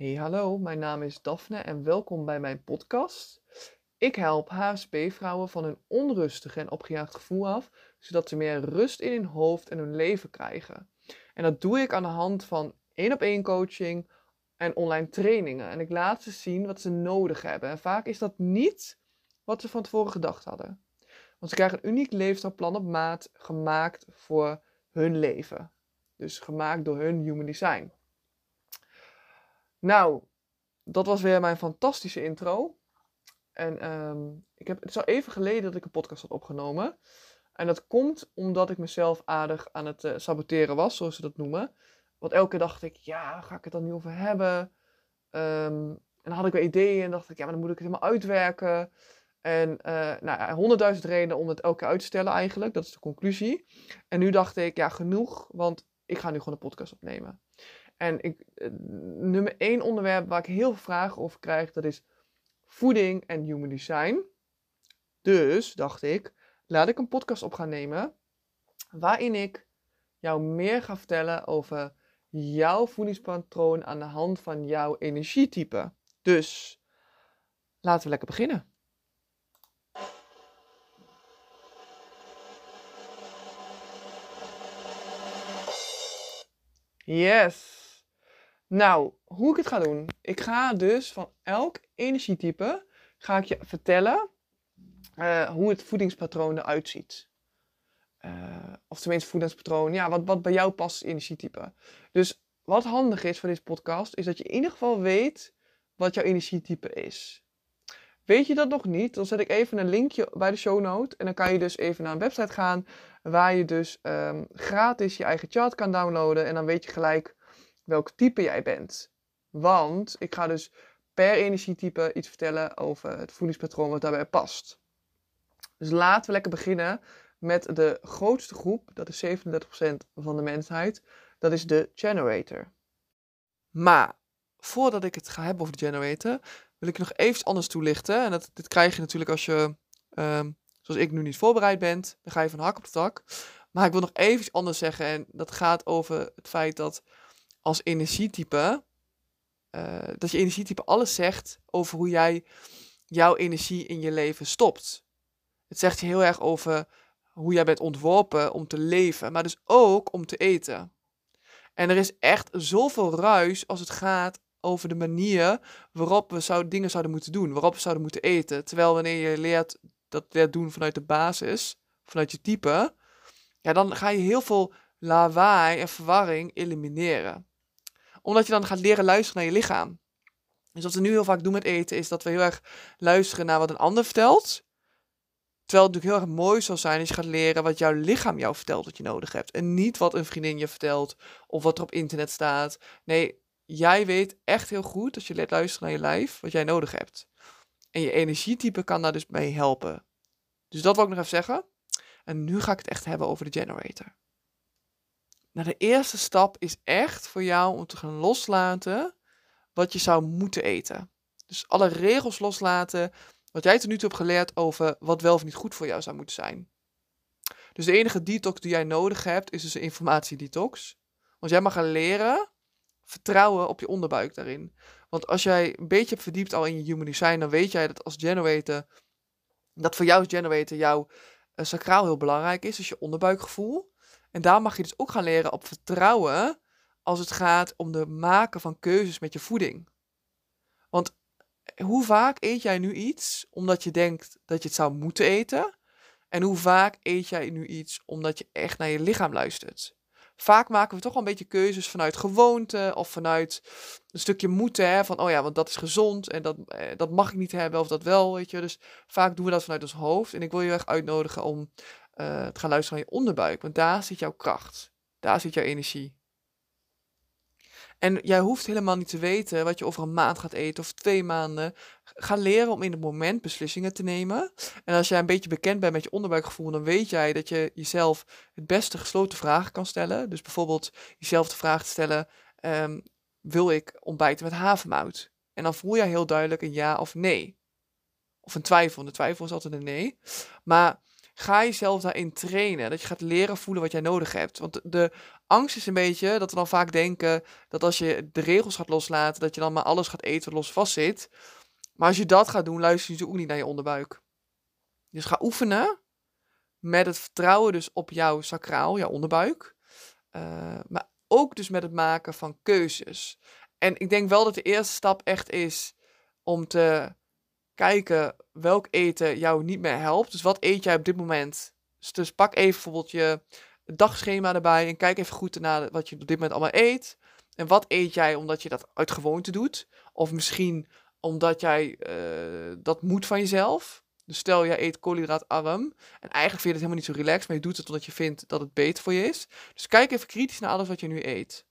Hey hallo, mijn naam is Daphne en welkom bij mijn podcast. Ik help HSP-vrouwen van hun onrustige en opgejaagd gevoel af, zodat ze meer rust in hun hoofd en hun leven krijgen. En dat doe ik aan de hand van één op één coaching en online trainingen. En ik laat ze zien wat ze nodig hebben. En vaak is dat niet wat ze van tevoren gedacht hadden. Want ze krijgen een uniek leefstijlplan op maat gemaakt voor hun leven. Dus gemaakt door hun human design. Nou, dat was weer mijn fantastische intro. En um, ik heb, het is al even geleden dat ik een podcast had opgenomen. En dat komt omdat ik mezelf aardig aan het uh, saboteren was, zoals ze dat noemen. Want elke keer dacht ik, ja, ga ik het dan niet over hebben? Um, en dan had ik weer ideeën en dacht ik, ja, maar dan moet ik het helemaal uitwerken. En uh, nou, honderdduizend redenen om het elke keer uit te stellen eigenlijk. Dat is de conclusie. En nu dacht ik, ja, genoeg, want ik ga nu gewoon een podcast opnemen. En ik, eh, nummer één onderwerp waar ik heel veel vragen over krijg, dat is voeding en human design. Dus dacht ik, laat ik een podcast op gaan nemen waarin ik jou meer ga vertellen over jouw voedingspatroon aan de hand van jouw energietype. Dus laten we lekker beginnen. Yes. Nou, hoe ik het ga doen. Ik ga dus van elk energietype ga ik je vertellen uh, hoe het voedingspatroon eruit ziet. Uh, of tenminste voedingspatroon, ja, wat, wat bij jou past energietype. Dus wat handig is voor deze podcast, is dat je in ieder geval weet wat jouw energietype is. Weet je dat nog niet? Dan zet ik even een linkje bij de show note. En dan kan je dus even naar een website gaan waar je dus um, gratis je eigen chart kan downloaden. En dan weet je gelijk welk type jij bent. Want ik ga dus per energietype iets vertellen over het voedingspatroon wat daarbij past. Dus laten we lekker beginnen met de grootste groep, dat is 37% van de mensheid. Dat is de generator. Maar voordat ik het ga hebben over de generator, wil ik nog even anders toelichten. En dat, dit krijg je natuurlijk als je, um, zoals ik nu niet voorbereid bent, dan ga je van hak op de tak. Maar ik wil nog even anders zeggen en dat gaat over het feit dat als energietype, uh, dat je energietype alles zegt over hoe jij jouw energie in je leven stopt. Het zegt je heel erg over hoe jij bent ontworpen om te leven, maar dus ook om te eten. En er is echt zoveel ruis als het gaat over de manier waarop we zou, dingen zouden moeten doen, waarop we zouden moeten eten. Terwijl wanneer je leert dat leert doen vanuit de basis, vanuit je type, ja, dan ga je heel veel lawaai en verwarring elimineren omdat je dan gaat leren luisteren naar je lichaam. Dus wat we nu heel vaak doen met eten, is dat we heel erg luisteren naar wat een ander vertelt. Terwijl het natuurlijk heel erg mooi zou zijn als je gaat leren wat jouw lichaam jou vertelt wat je nodig hebt. En niet wat een vriendin je vertelt of wat er op internet staat. Nee, jij weet echt heel goed, als je leert luisteren naar je lijf, wat jij nodig hebt. En je energietype kan daar dus mee helpen. Dus dat wil ik nog even zeggen. En nu ga ik het echt hebben over de generator. Nou, de eerste stap is echt voor jou om te gaan loslaten wat je zou moeten eten. Dus alle regels loslaten, wat jij tot nu toe hebt geleerd over wat wel of niet goed voor jou zou moeten zijn. Dus de enige detox die jij nodig hebt, is dus een informatiedetox. Want jij mag gaan leren vertrouwen op je onderbuik daarin. Want als jij een beetje hebt verdiept al in je human design, dan weet jij dat als generator, dat voor jou als generator jouw uh, sacraal heel belangrijk is, dus je onderbuikgevoel. En daar mag je dus ook gaan leren op vertrouwen als het gaat om de maken van keuzes met je voeding. Want hoe vaak eet jij nu iets omdat je denkt dat je het zou moeten eten? En hoe vaak eet jij nu iets omdat je echt naar je lichaam luistert? Vaak maken we toch wel een beetje keuzes vanuit gewoonte of vanuit een stukje moeten. Hè, van, oh ja, want dat is gezond en dat, eh, dat mag ik niet hebben of dat wel, weet je. Dus vaak doen we dat vanuit ons hoofd. En ik wil je echt uitnodigen om uh, te gaan luisteren naar je onderbuik. Want daar zit jouw kracht. Daar zit jouw energie. En jij hoeft helemaal niet te weten wat je over een maand gaat eten of twee maanden. Ga leren om in het moment beslissingen te nemen. En als jij een beetje bekend bent met je onderbuikgevoel, dan weet jij dat je jezelf het beste gesloten vragen kan stellen. Dus bijvoorbeeld jezelf de vraag te stellen: um, wil ik ontbijten met havermout? En dan voel jij heel duidelijk een ja of nee. Of een twijfel. De twijfel is altijd een nee. Maar ga jezelf daarin trainen. Dat je gaat leren voelen wat jij nodig hebt. Want de, angst is een beetje dat we dan vaak denken dat als je de regels gaat loslaten, dat je dan maar alles gaat eten los vast zit. Maar als je dat gaat doen, luister je ook niet naar je onderbuik. Dus ga oefenen met het vertrouwen dus op jouw sacraal, jouw onderbuik. Uh, maar ook dus met het maken van keuzes. En ik denk wel dat de eerste stap echt is om te kijken welk eten jou niet meer helpt. Dus wat eet jij op dit moment? Dus, pak even bijvoorbeeld je dagschema erbij en kijk even goed naar wat je op dit moment allemaal eet. En wat eet jij omdat je dat uit gewoonte doet? Of misschien omdat jij uh, dat moet van jezelf. Dus stel, jij eet koolhydraatarm. En eigenlijk vind je het helemaal niet zo relaxed, maar je doet het omdat je vindt dat het beter voor je is. Dus kijk even kritisch naar alles wat je nu eet.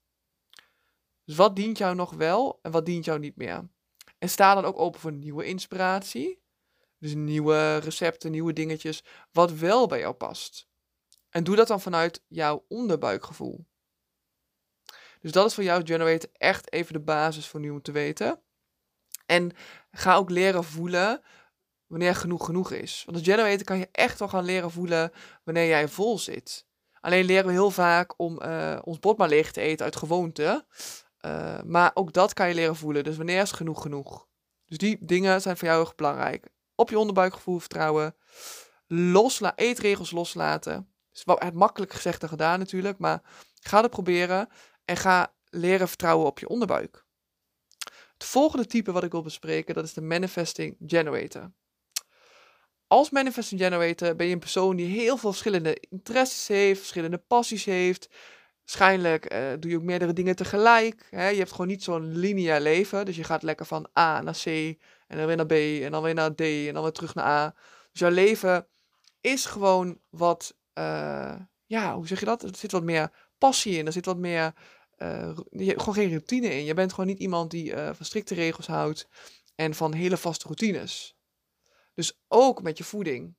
Dus wat dient jou nog wel en wat dient jou niet meer? En sta dan ook open voor nieuwe inspiratie. Dus nieuwe recepten, nieuwe dingetjes, wat wel bij jou past. En doe dat dan vanuit jouw onderbuikgevoel. Dus dat is voor jou generator echt even de basis voor nu om te weten. En ga ook leren voelen wanneer genoeg genoeg is. Want als generator kan je echt wel gaan leren voelen wanneer jij vol zit. Alleen leren we heel vaak om uh, ons bord maar leeg te eten uit gewoonte. Uh, maar ook dat kan je leren voelen. Dus wanneer is genoeg genoeg? Dus die dingen zijn voor jou heel belangrijk. Op je onderbuikgevoel vertrouwen. Losla eetregels loslaten. Is wel makkelijk gezegd en gedaan natuurlijk. Maar ga het proberen. En ga leren vertrouwen op je onderbuik. Het volgende type wat ik wil bespreken, dat is de Manifesting Generator. Als Manifesting Generator ben je een persoon die heel veel verschillende interesses heeft, verschillende passies heeft. Waarschijnlijk uh, doe je ook meerdere dingen tegelijk. Hè? Je hebt gewoon niet zo'n lineair leven. Dus je gaat lekker van A naar C en dan weer naar B en dan weer naar D en dan weer terug naar A. Dus jouw leven is gewoon wat, uh, ja, hoe zeg je dat? Er zit wat meer passie in, er zit wat meer uh, je, gewoon geen routine in. Je bent gewoon niet iemand die van strikte regels houdt en van hele vaste routines. Dus ook met je voeding.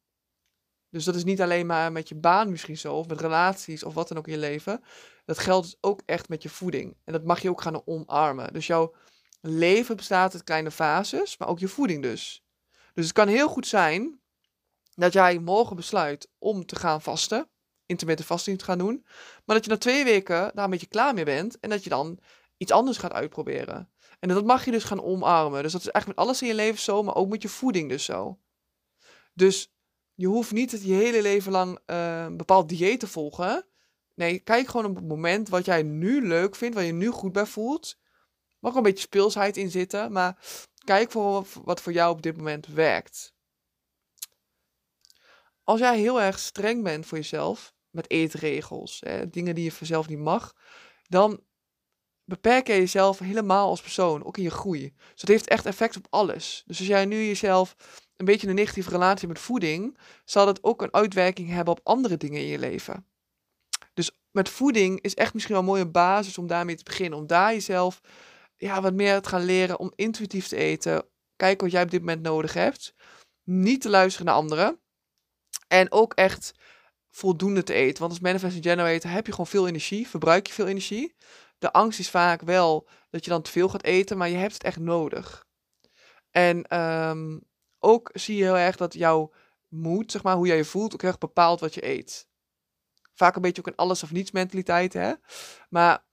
Dus dat is niet alleen maar met je baan misschien zo, of met relaties of wat dan ook in je leven. Dat geldt dus ook echt met je voeding. En dat mag je ook gaan omarmen. Dus jouw leven bestaat uit kleine fases, maar ook je voeding dus. Dus het kan heel goed zijn dat jij morgen besluit om te gaan vasten intermittent fasting te gaan doen. Maar dat je na twee weken daar een beetje klaar mee bent en dat je dan iets anders gaat uitproberen. En dat mag je dus gaan omarmen. Dus dat is eigenlijk met alles in je leven zo, maar ook met je voeding dus zo. Dus je hoeft niet je hele leven lang uh, een bepaald dieet te volgen. Nee, kijk gewoon op het moment wat jij nu leuk vindt, waar je nu goed bij voelt. Mag een beetje speelsheid in zitten, maar kijk voor wat voor jou op dit moment werkt. Als jij heel erg streng bent voor jezelf, met eetregels, hè, dingen die je vanzelf niet mag, dan beperk je jezelf helemaal als persoon, ook in je groei. Dus dat heeft echt effect op alles. Dus als jij nu jezelf een beetje een negatieve relatie met voeding, zal dat ook een uitwerking hebben op andere dingen in je leven. Dus met voeding is echt misschien wel een mooie basis om daarmee te beginnen. Om daar jezelf ja, wat meer te gaan leren om intuïtief te eten. Kijken wat jij op dit moment nodig hebt. Niet te luisteren naar anderen. En ook echt voldoende te eten. Want als manifesting generator heb je gewoon veel energie, verbruik je veel energie. De angst is vaak wel dat je dan te veel gaat eten, maar je hebt het echt nodig. En um, ook zie je heel erg dat jouw moed, zeg maar, hoe jij je voelt, ook erg bepaalt wat je eet. Vaak een beetje ook een alles of niets mentaliteit, hè. Maar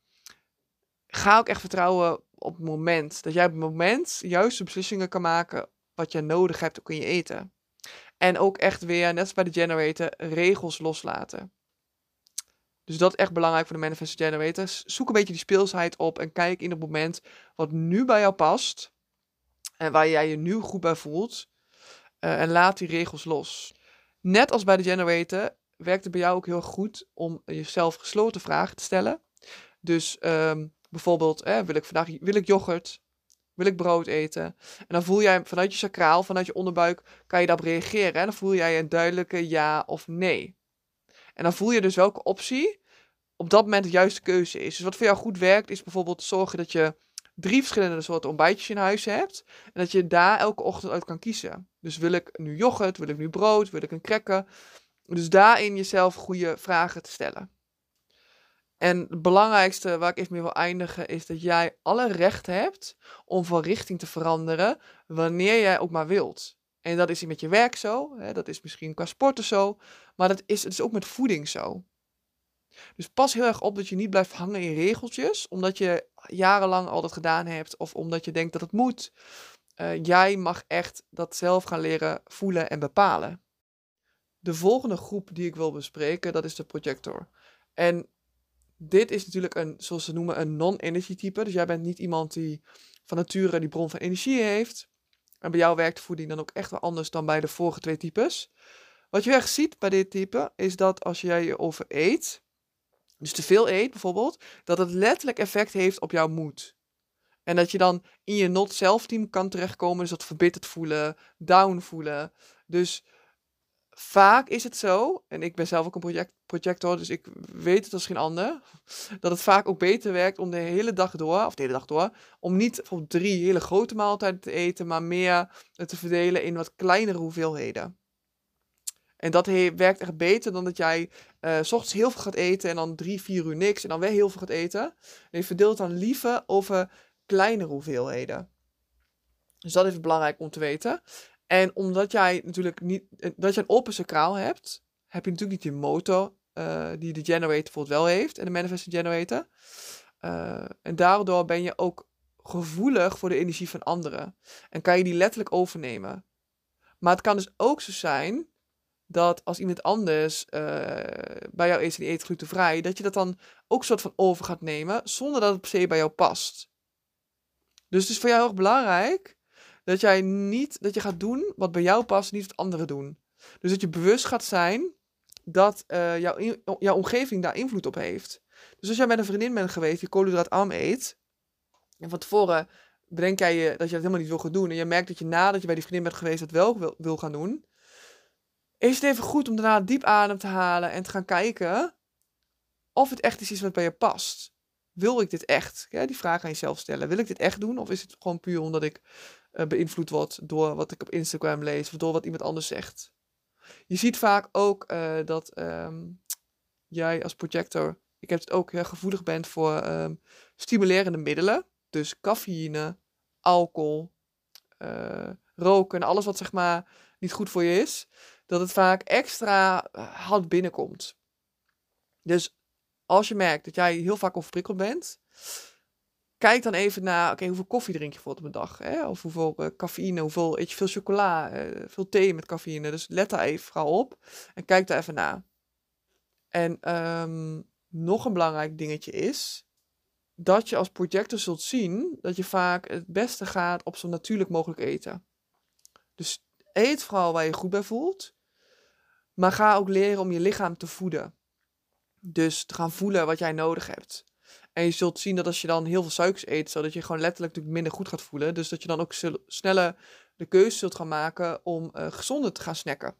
ga ook echt vertrouwen op het moment. Dat jij op het moment juiste beslissingen kan maken wat je nodig hebt ook in je eten. En ook echt weer, net als bij de generator, regels loslaten. Dus dat is echt belangrijk voor de manifest generators. Zoek een beetje die speelsheid op en kijk in het moment wat nu bij jou past. En waar jij je nu goed bij voelt. Uh, en laat die regels los. Net als bij de generator werkt het bij jou ook heel goed om jezelf gesloten vragen te stellen. Dus um, bijvoorbeeld, eh, wil ik vandaag wil ik yoghurt? Wil ik brood eten? En dan voel jij vanuit je sacraal, vanuit je onderbuik, kan je daarop reageren. En dan voel jij een duidelijke ja of nee. En dan voel je dus welke optie op dat moment de juiste keuze is. Dus wat voor jou goed werkt, is bijvoorbeeld zorgen dat je drie verschillende soorten ontbijtjes in huis hebt. En dat je daar elke ochtend uit kan kiezen. Dus wil ik nu yoghurt, wil ik nu brood, wil ik een cracker? Dus daarin jezelf goede vragen te stellen. En het belangrijkste waar ik even mee wil eindigen is dat jij alle recht hebt om van richting te veranderen wanneer jij ook maar wilt. En dat is met je werk zo, hè, dat is misschien qua sporten zo, maar dat is, het is ook met voeding zo. Dus pas heel erg op dat je niet blijft hangen in regeltjes, omdat je jarenlang al dat gedaan hebt of omdat je denkt dat het moet. Uh, jij mag echt dat zelf gaan leren voelen en bepalen. De volgende groep die ik wil bespreken, dat is de projector. En dit is natuurlijk een, zoals ze noemen, een non-energy type. Dus jij bent niet iemand die van nature die bron van energie heeft. En bij jou werkt voeding dan ook echt wel anders dan bij de vorige twee types. Wat je echt ziet bij dit type, is dat als jij je overeet, dus te veel eet bijvoorbeeld, dat het letterlijk effect heeft op jouw moed. En dat je dan in je not-self team kan terechtkomen, dus dat verbitterd voelen, down voelen. Dus vaak is het zo, en ik ben zelf ook een project, projector, dus ik weet het als geen ander, dat het vaak ook beter werkt om de hele dag door, of de hele dag door, om niet bijvoorbeeld drie hele grote maaltijden te eten, maar meer te verdelen in wat kleinere hoeveelheden. En dat werkt echt beter dan dat jij uh, ochtends heel veel gaat eten en dan drie, vier uur niks en dan weer heel veel gaat eten. En je verdeelt dan liever over kleinere hoeveelheden. Dus dat is belangrijk om te weten. En omdat jij natuurlijk niet, eh, dat je een open sacraal hebt, heb je natuurlijk niet die motor uh, die de generator bijvoorbeeld wel heeft en de manifesting generator. En daardoor ben je ook gevoelig voor de energie van anderen. En kan je die letterlijk overnemen. Maar het kan dus ook zo zijn dat als iemand anders uh, bij jou is en die eet glutenvrij, dat je dat dan ook soort van over gaat nemen, zonder dat het per se bij jou past. Dus het is voor jou heel erg belangrijk dat jij niet, dat je gaat doen wat bij jou past, niet wat anderen doen. Dus dat je bewust gaat zijn dat uh, jouw, jouw omgeving daar invloed op heeft. Dus als jij met een vriendin bent geweest die koolhydraatarm eet, en van tevoren bedenk jij je dat je dat helemaal niet wil gaan doen, en je merkt dat je nadat je bij die vriendin bent geweest dat wel wil, wil gaan doen, is het even goed om daarna diep adem te halen en te gaan kijken of het echt is wat bij je past. Wil ik dit echt? Die vraag aan jezelf stellen. Wil ik dit echt doen? Of is het gewoon puur omdat ik uh, beïnvloed word door wat ik op Instagram lees of door wat iemand anders zegt? Je ziet vaak ook uh, dat um, jij als projector, ik heb het ook heel gevoelig bent voor um, stimulerende middelen. Dus cafeïne, alcohol, uh, roken, alles wat zeg maar niet goed voor je is dat het vaak extra hard binnenkomt. Dus als je merkt dat jij heel vaak overprikkeld bent, kijk dan even naar, oké, hoeveel koffie drink je voor op een dag? Hè? Of hoeveel uh, cafeïne, hoeveel eet je veel chocola, uh, veel thee met cafeïne. Dus let daar even vooral op en kijk daar even naar. En um, nog een belangrijk dingetje is dat je als projector zult zien dat je vaak het beste gaat op zo natuurlijk mogelijk eten. Dus eet vooral waar je goed bij voelt. Maar ga ook leren om je lichaam te voeden. Dus te gaan voelen wat jij nodig hebt. En je zult zien dat als je dan heel veel suikers eet, zodat je gewoon letterlijk natuurlijk minder goed gaat voelen. Dus dat je dan ook sneller de keuze zult gaan maken om uh, gezonder te gaan snacken.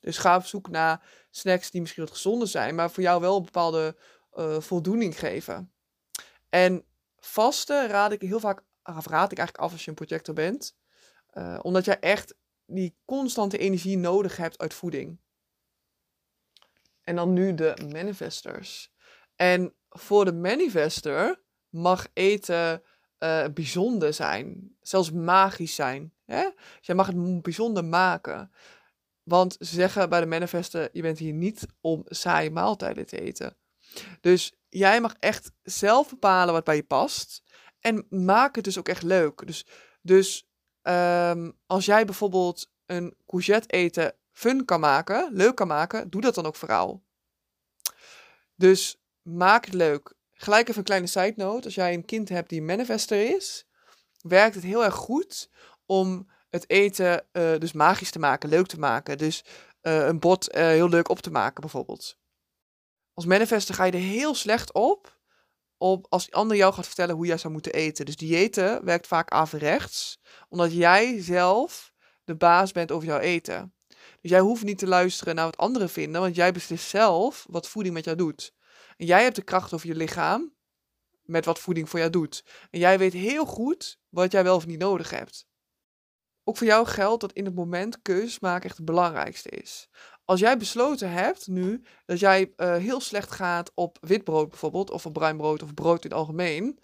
Dus ga op zoek naar snacks die misschien wat gezonder zijn, maar voor jou wel een bepaalde uh, voldoening geven. En vasten raad ik heel vaak, of raad ik eigenlijk af als je een projector bent. Uh, omdat jij echt die constante energie nodig hebt uit voeding. En dan nu de manifestors. En voor de manifester mag eten uh, bijzonder zijn. Zelfs magisch zijn. Hè? Dus jij mag het bijzonder maken. Want ze zeggen bij de manifester, je bent hier niet om saaie maaltijden te eten. Dus jij mag echt zelf bepalen wat bij je past. En maak het dus ook echt leuk. Dus, dus um, als jij bijvoorbeeld een courgette eten fun kan maken, leuk kan maken, doe dat dan ook vooral. Dus maak het leuk. Gelijk even een kleine side note. Als jij een kind hebt die manifester is, werkt het heel erg goed om het eten uh, dus magisch te maken, leuk te maken. Dus uh, een bord uh, heel leuk op te maken bijvoorbeeld. Als manifester ga je er heel slecht op, op als ander jou gaat vertellen hoe jij zou moeten eten. Dus diëten werkt vaak averechts, omdat jij zelf de baas bent over jouw eten. Dus jij hoeft niet te luisteren naar wat anderen vinden, want jij beslist zelf wat voeding met jou doet. En jij hebt de kracht over je lichaam met wat voeding voor jou doet. En jij weet heel goed wat jij wel of niet nodig hebt. Ook voor jou geldt dat in het moment keuzes maken echt het belangrijkste is. Als jij besloten hebt nu dat jij uh, heel slecht gaat op witbrood bijvoorbeeld, of op bruin brood of brood in het algemeen,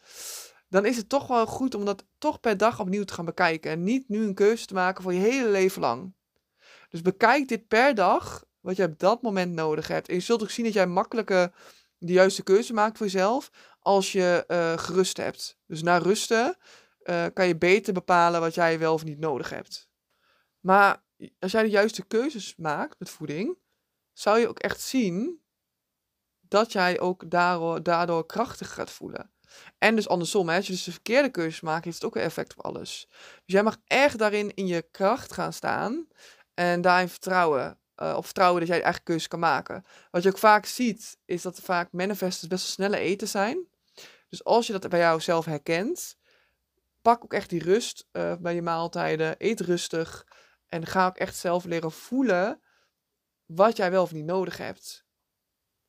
dan is het toch wel goed om dat toch per dag opnieuw te gaan bekijken. En niet nu een keuze te maken voor je hele leven lang. Dus bekijk dit per dag, wat je op dat moment nodig hebt. En je zult ook zien dat jij makkelijker de juiste keuze maakt voor jezelf als je uh, gerust hebt. Dus na rusten uh, kan je beter bepalen wat jij wel of niet nodig hebt. Maar als jij de juiste keuzes maakt met voeding, zou je ook echt zien dat jij ook daardoor, krachtig gaat voelen. En dus andersom, als je dus de verkeerde keuzes maakt, heeft het ook een effect op alles. Dus jij mag echt daarin in je kracht gaan staan en daarin vertrouwen. Uh, op vertrouwen dat jij je eigen keuze kan maken. Wat je ook vaak ziet, is dat vaak manifestors best wel snelle eten zijn. Dus als je dat bij jou zelf herkent, pak ook echt die rust uh, bij je maaltijden. Eet rustig. En ga ook echt zelf leren voelen wat jij wel of niet nodig hebt.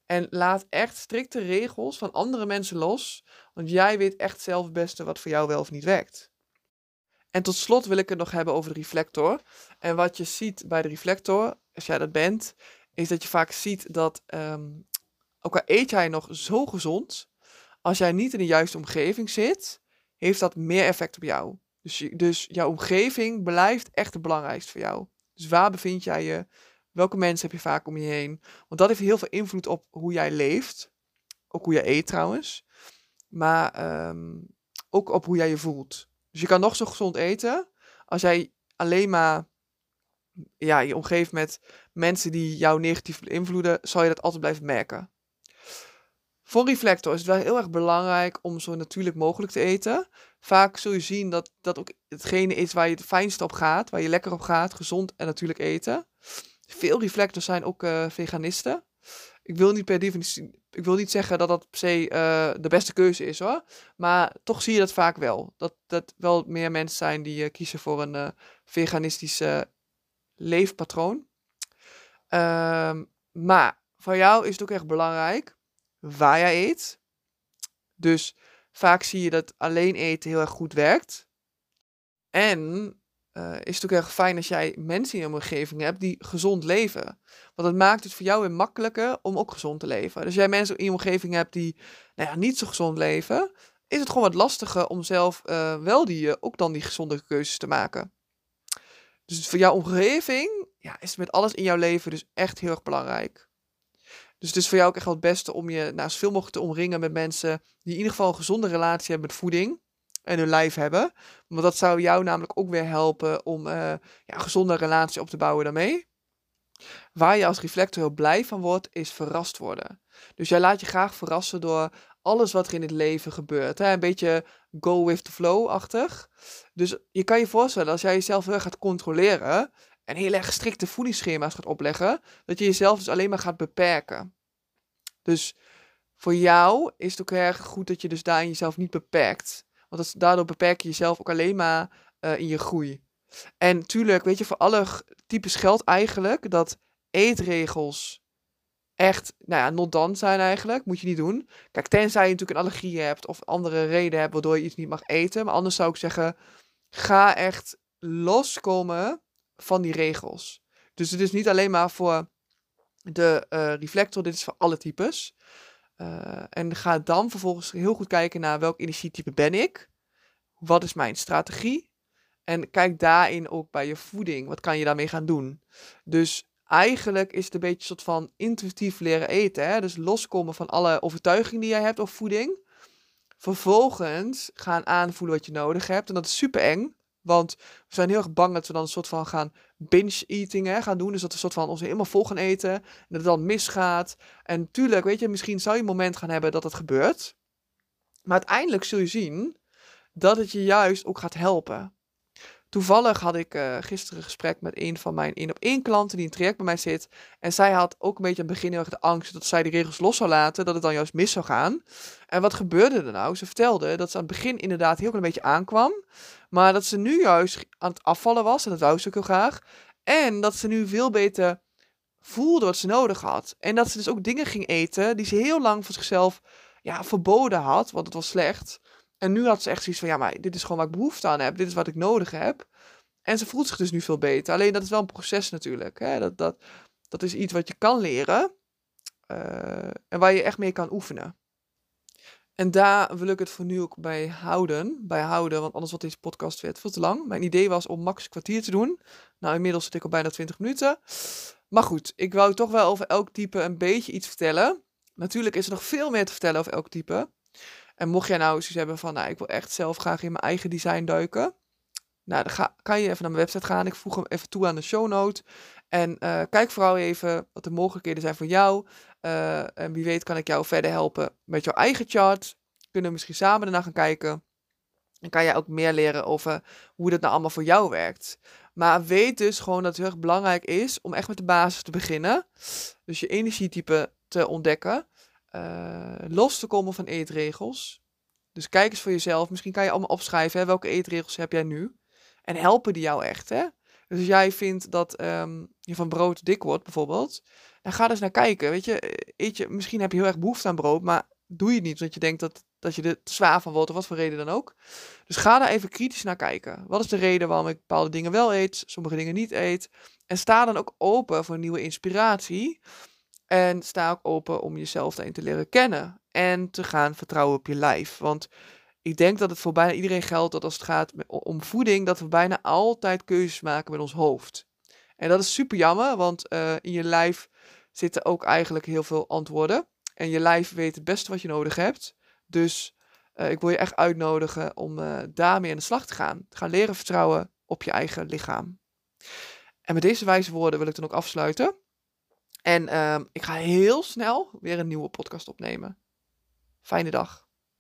En laat echt strikte regels van andere mensen los, want jij weet echt zelf het beste wat voor jou wel of niet werkt. En tot slot wil ik het nog hebben over de reflector. En wat je ziet bij de reflector, als jij dat bent, is dat je vaak ziet dat, um, ook al eet jij nog zo gezond, als jij niet in de juiste omgeving zit, heeft dat meer effect op jou. Dus, dus jouw omgeving blijft echt het belangrijkste voor jou. Dus waar bevind jij je? Welke mensen heb je vaak om je heen? Want dat heeft heel veel invloed op hoe jij leeft. Ook hoe je eet trouwens. Maar ehm, ook op hoe jij je voelt. Dus je kan nog zo gezond eten. Als jij alleen maar ja, je omgeeft met mensen die jou negatief beïnvloeden, zal je dat altijd blijven merken. Voor reflector is het wel heel erg belangrijk om zo natuurlijk mogelijk te eten. Vaak zul je zien dat dat ook hetgene is waar je het fijnst op gaat, waar je lekker op gaat, gezond en natuurlijk eten. Veel reflectors zijn ook uh, veganisten. Ik wil niet per definitie, ik wil niet zeggen dat dat per se uh, de beste keuze is hoor. Maar toch zie je dat vaak wel. Dat, dat wel meer mensen zijn die uh, kiezen voor een uh, veganistische leefpatroon. Um, maar voor jou is het ook echt belangrijk waar jij eet. Dus vaak zie je dat alleen eten heel erg goed werkt. En uh, is het ook erg fijn als jij mensen in je omgeving hebt die gezond leven. Want het maakt het voor jou weer makkelijker om ook gezond te leven. Dus als jij mensen in je omgeving hebt die nou ja, niet zo gezond leven, is het gewoon wat lastiger om zelf uh, wel die, uh, ook dan die gezonde keuzes te maken. Dus voor jouw omgeving ja, is het met alles in jouw leven dus echt heel erg belangrijk. Dus het is voor jou ook echt wel het beste om je nou, zoveel mogelijk te omringen met mensen die in ieder geval een gezonde relatie hebben met voeding en hun lijf hebben. Want dat zou jou namelijk ook weer helpen om uh, ja, een gezonde relatie op te bouwen daarmee. Waar je als reflector heel blij van wordt, is verrast worden. Dus jij laat je graag verrassen door alles wat er in het leven gebeurt. Hè? Een beetje go with the flow-achtig. Dus je kan je voorstellen, als jij jezelf heel gaat controleren en heel erg strikte voedingsschema's gaat opleggen, dat je jezelf dus alleen maar gaat beperken. Dus voor jou is het ook erg goed dat je dus daarin jezelf niet beperkt. Want dat, daardoor beperk je jezelf ook alleen maar uh, in je groei. En natuurlijk, weet je, voor alle types geldt eigenlijk dat eetregels echt, nou ja, not done zijn eigenlijk. Moet je niet doen. Kijk, tenzij je natuurlijk een allergie hebt of andere reden hebt waardoor je iets niet mag eten. Maar anders zou ik zeggen, ga echt loskomen van die regels. Dus het is niet alleen maar voor de uh, reflector, dit is voor alle types. Uh, en ga dan vervolgens heel goed kijken naar welk energietype ben ik. Wat is mijn strategie? En kijk daarin ook bij je voeding. Wat kan je daarmee gaan doen? Dus eigenlijk is het een beetje een soort van intuïtief leren eten. Hè? Dus loskomen van alle overtuigingen die jij hebt over voeding. Vervolgens gaan aanvoelen wat je nodig hebt. En dat is super eng. Want we zijn heel erg bang dat we dan een soort van gaan binge-eating gaan doen. Dus dat we een soort van ons helemaal vol gaan eten. En dat het dan misgaat. En natuurlijk, weet je, misschien zou je een moment gaan hebben dat het gebeurt. Maar uiteindelijk zul je zien dat het je juist ook gaat helpen. Toevallig had ik uh, gisteren een gesprek met een van mijn één op één klanten die in traject bij mij zit. En zij had ook een beetje aan het begin heel erg de angst dat zij die regels los zou laten, dat het dan juist mis zou gaan. En wat gebeurde er nou? Ze vertelde dat ze aan het begin inderdaad heel een beetje aankwam. Maar dat ze nu juist aan het afvallen was, en dat wou ze ook heel graag. En dat ze nu veel beter voelde wat ze nodig had. En dat ze dus ook dingen ging eten die ze heel lang voor zichzelf ja, verboden had, want het was slecht. En nu had ze echt zoiets van, ja, maar dit is gewoon waar ik behoefte aan heb. Dit is wat ik nodig heb. En ze voelt zich dus nu veel beter. Alleen dat is wel een proces natuurlijk. Hè? Dat, dat, dat is iets wat je kan leren. Uh, en waar je echt mee kan oefenen. En daar wil ik het voor nu ook bij houden, bij houden, want anders wordt deze podcast weer veel te lang. Mijn idee was om max kwartier te doen. Nou, inmiddels zit ik al bijna 20 minuten. Maar goed, ik wou toch wel over elk type een beetje iets vertellen. Natuurlijk is er nog veel meer te vertellen over elk type. En mocht jij nou zoiets hebben van, nou, ik wil echt zelf graag in mijn eigen design duiken. Nou, dan ga, kan je even naar mijn website gaan. Ik voeg hem even toe aan de show note. En uh, kijk vooral even wat de mogelijkheden zijn voor jou. Uh, en wie weet kan ik jou verder helpen met jouw eigen chart. Kunnen we misschien samen daarna gaan kijken. Dan kan je ook meer leren over hoe dat nou allemaal voor jou werkt. Maar weet dus gewoon dat het heel erg belangrijk is om echt met de basis te beginnen. Dus je energietype te ontdekken. Uh, los te komen van eetregels. Dus kijk eens voor jezelf. Misschien kan je allemaal opschrijven. Welke eetregels heb jij nu? En helpen die jou echt, hè? Dus als jij vindt dat um, je van brood dik wordt, bijvoorbeeld, dan ga eens naar kijken. Weet je, eet je, misschien heb je heel erg behoefte aan brood, maar doe je het niet, want je denkt dat, dat je er te zwaar van wordt, of wat voor reden dan ook. Dus ga daar even kritisch naar kijken. Wat is de reden waarom ik bepaalde dingen wel eet, sommige dingen niet eet? En sta dan ook open voor nieuwe inspiratie. En sta ook open om jezelf daarin te leren kennen. En te gaan vertrouwen op je lijf. Want ik denk dat het voor bijna iedereen geldt dat als het gaat om voeding, dat we bijna altijd keuzes maken met ons hoofd. En dat is super jammer, want uh, in je lijf zitten ook eigenlijk heel veel antwoorden. En je lijf weet het beste wat je nodig hebt. Dus uh, ik wil je echt uitnodigen om uh, daarmee aan de slag te gaan. Gaan leren vertrouwen op je eigen lichaam. En met deze wijze woorden wil ik dan ook afsluiten. En uh, ik ga heel snel weer een nieuwe podcast opnemen. Fijne dag.